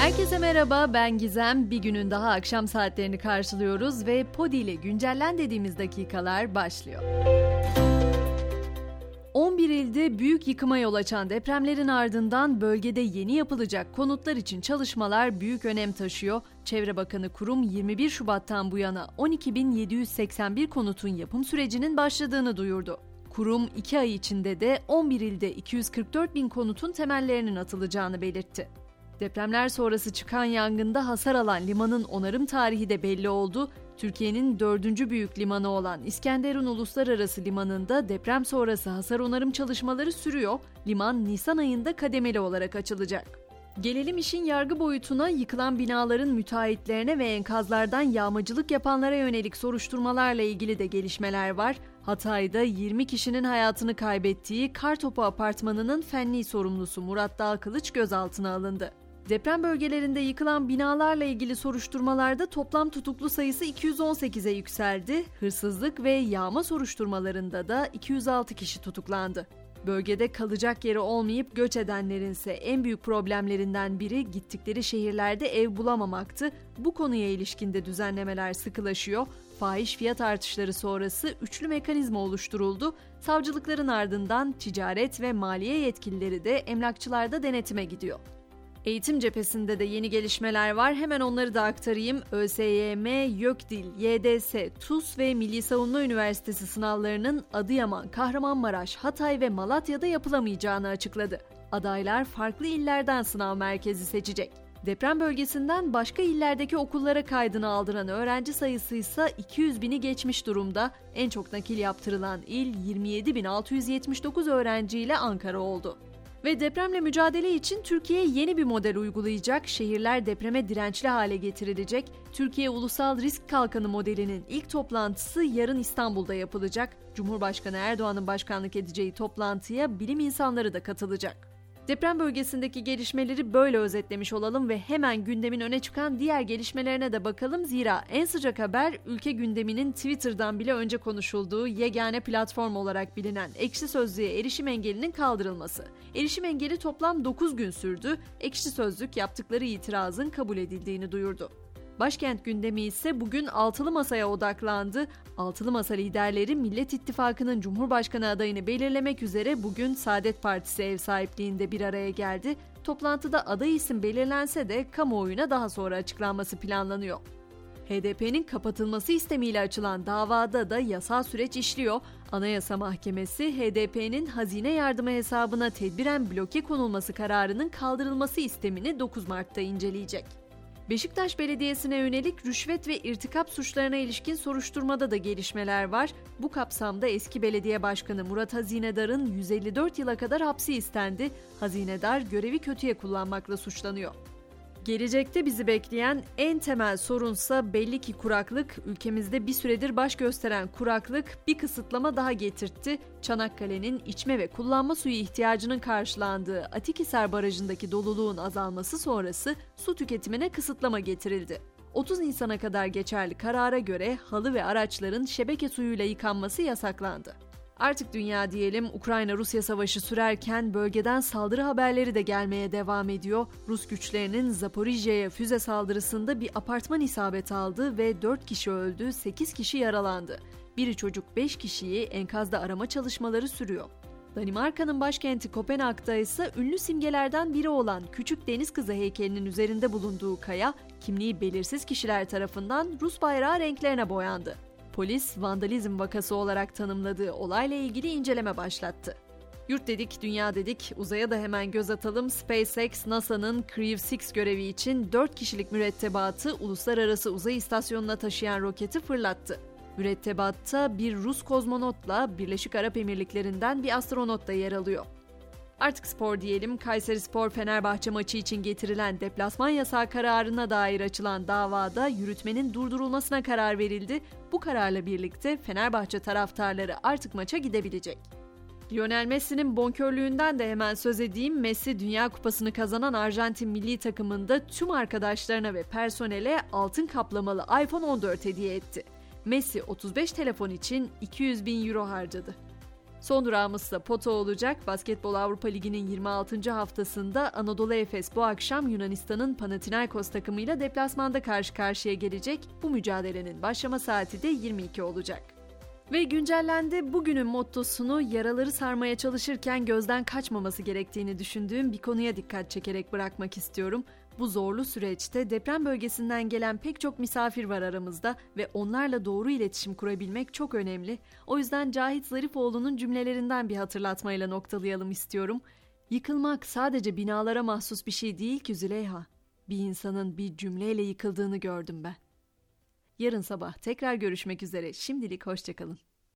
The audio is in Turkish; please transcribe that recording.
Herkese merhaba ben Gizem. Bir günün daha akşam saatlerini karşılıyoruz ve Podi ile güncellen dediğimiz dakikalar başlıyor. 11 ilde büyük yıkıma yol açan depremlerin ardından bölgede yeni yapılacak konutlar için çalışmalar büyük önem taşıyor. Çevre Bakanı Kurum 21 Şubat'tan bu yana 12.781 konutun yapım sürecinin başladığını duyurdu. Kurum 2 ay içinde de 11 ilde 244 bin konutun temellerinin atılacağını belirtti. Depremler sonrası çıkan yangında hasar alan limanın onarım tarihi de belli oldu. Türkiye'nin dördüncü büyük limanı olan İskenderun Uluslararası Limanı'nda deprem sonrası hasar onarım çalışmaları sürüyor. Liman Nisan ayında kademeli olarak açılacak. Gelelim işin yargı boyutuna yıkılan binaların müteahhitlerine ve enkazlardan yağmacılık yapanlara yönelik soruşturmalarla ilgili de gelişmeler var. Hatay'da 20 kişinin hayatını kaybettiği Kartopu Apartmanı'nın fenli sorumlusu Murat Dalkılıç gözaltına alındı. Deprem bölgelerinde yıkılan binalarla ilgili soruşturmalarda toplam tutuklu sayısı 218'e yükseldi. Hırsızlık ve yağma soruşturmalarında da 206 kişi tutuklandı. Bölgede kalacak yeri olmayıp göç edenlerin ise en büyük problemlerinden biri gittikleri şehirlerde ev bulamamaktı. Bu konuya ilişkinde düzenlemeler sıkılaşıyor. Fahiş fiyat artışları sonrası üçlü mekanizma oluşturuldu. Savcılıkların ardından ticaret ve maliye yetkilileri de emlakçılarda denetime gidiyor. Eğitim cephesinde de yeni gelişmeler var. Hemen onları da aktarayım. ÖSYM, YÖKDİL, YDS, TUS ve Milli Savunma Üniversitesi sınavlarının Adıyaman, Kahramanmaraş, Hatay ve Malatya'da yapılamayacağını açıkladı. Adaylar farklı illerden sınav merkezi seçecek. Deprem bölgesinden başka illerdeki okullara kaydını aldıran öğrenci sayısı ise 200 bini geçmiş durumda. En çok nakil yaptırılan il 27.679 öğrenciyle Ankara oldu. Ve depremle mücadele için Türkiye yeni bir model uygulayacak. Şehirler depreme dirençli hale getirilecek. Türkiye Ulusal Risk Kalkanı modelinin ilk toplantısı yarın İstanbul'da yapılacak. Cumhurbaşkanı Erdoğan'ın başkanlık edeceği toplantıya bilim insanları da katılacak. Deprem bölgesindeki gelişmeleri böyle özetlemiş olalım ve hemen gündemin öne çıkan diğer gelişmelerine de bakalım. Zira en sıcak haber ülke gündeminin Twitter'dan bile önce konuşulduğu yegane platform olarak bilinen Ekşi Sözlüğe erişim engelinin kaldırılması. Erişim engeli toplam 9 gün sürdü. Ekşi Sözlük yaptıkları itirazın kabul edildiğini duyurdu. Başkent gündemi ise bugün altılı masaya odaklandı. Altılı masa liderleri Millet İttifakı'nın Cumhurbaşkanı adayını belirlemek üzere bugün Saadet Partisi ev sahipliğinde bir araya geldi. Toplantıda aday isim belirlense de kamuoyuna daha sonra açıklanması planlanıyor. HDP'nin kapatılması istemiyle açılan davada da yasal süreç işliyor. Anayasa Mahkemesi HDP'nin hazine yardımı hesabına tedbiren bloke konulması kararının kaldırılması istemini 9 Mart'ta inceleyecek. Beşiktaş Belediyesi'ne yönelik rüşvet ve irtikap suçlarına ilişkin soruşturmada da gelişmeler var. Bu kapsamda eski belediye başkanı Murat Hazinedar'ın 154 yıla kadar hapsi istendi. Hazinedar görevi kötüye kullanmakla suçlanıyor. Gelecekte bizi bekleyen en temel sorunsa belli ki kuraklık. Ülkemizde bir süredir baş gösteren kuraklık bir kısıtlama daha getirtti. Çanakkale'nin içme ve kullanma suyu ihtiyacının karşılandığı Atikhisar Barajı'ndaki doluluğun azalması sonrası su tüketimine kısıtlama getirildi. 30 Nisan'a kadar geçerli karara göre halı ve araçların şebeke suyuyla yıkanması yasaklandı. Artık dünya diyelim Ukrayna-Rusya savaşı sürerken bölgeden saldırı haberleri de gelmeye devam ediyor. Rus güçlerinin Zaporijya'ya füze saldırısında bir apartman isabet aldı ve 4 kişi öldü, 8 kişi yaralandı. Biri çocuk 5 kişiyi enkazda arama çalışmaları sürüyor. Danimarka'nın başkenti Kopenhag'da ise ünlü simgelerden biri olan Küçük Deniz Kızı heykelinin üzerinde bulunduğu kaya, kimliği belirsiz kişiler tarafından Rus bayrağı renklerine boyandı. Polis vandalizm vakası olarak tanımladığı olayla ilgili inceleme başlattı. Yurt dedik, dünya dedik, uzaya da hemen göz atalım. SpaceX, NASA'nın Crew 6 görevi için 4 kişilik mürettebatı uluslararası uzay istasyonuna taşıyan roketi fırlattı. Mürettebatta bir Rus kozmonotla Birleşik Arap Emirlikleri'nden bir astronot da yer alıyor. Artık spor diyelim. Kayseri Spor Fenerbahçe maçı için getirilen deplasman yasağı kararına dair açılan davada yürütmenin durdurulmasına karar verildi. Bu kararla birlikte Fenerbahçe taraftarları artık maça gidebilecek. Lionel Messi'nin bonkörlüğünden de hemen söz edeyim. Messi Dünya Kupası'nı kazanan Arjantin milli takımında tüm arkadaşlarına ve personele altın kaplamalı iPhone 14 hediye etti. Messi 35 telefon için 200 bin euro harcadı. Son durağımız ise Poto olacak. Basketbol Avrupa Ligi'nin 26. haftasında Anadolu Efes bu akşam Yunanistan'ın Panathinaikos takımıyla deplasmanda karşı karşıya gelecek. Bu mücadelenin başlama saati de 22 olacak. Ve güncellendi bugünün mottosunu yaraları sarmaya çalışırken gözden kaçmaması gerektiğini düşündüğüm bir konuya dikkat çekerek bırakmak istiyorum. Bu zorlu süreçte deprem bölgesinden gelen pek çok misafir var aramızda ve onlarla doğru iletişim kurabilmek çok önemli. O yüzden Cahit Zarifoğlu'nun cümlelerinden bir hatırlatmayla noktalayalım istiyorum. Yıkılmak sadece binalara mahsus bir şey değil ki Züleyha. Bir insanın bir cümleyle yıkıldığını gördüm ben. Yarın sabah tekrar görüşmek üzere. Şimdilik hoşçakalın.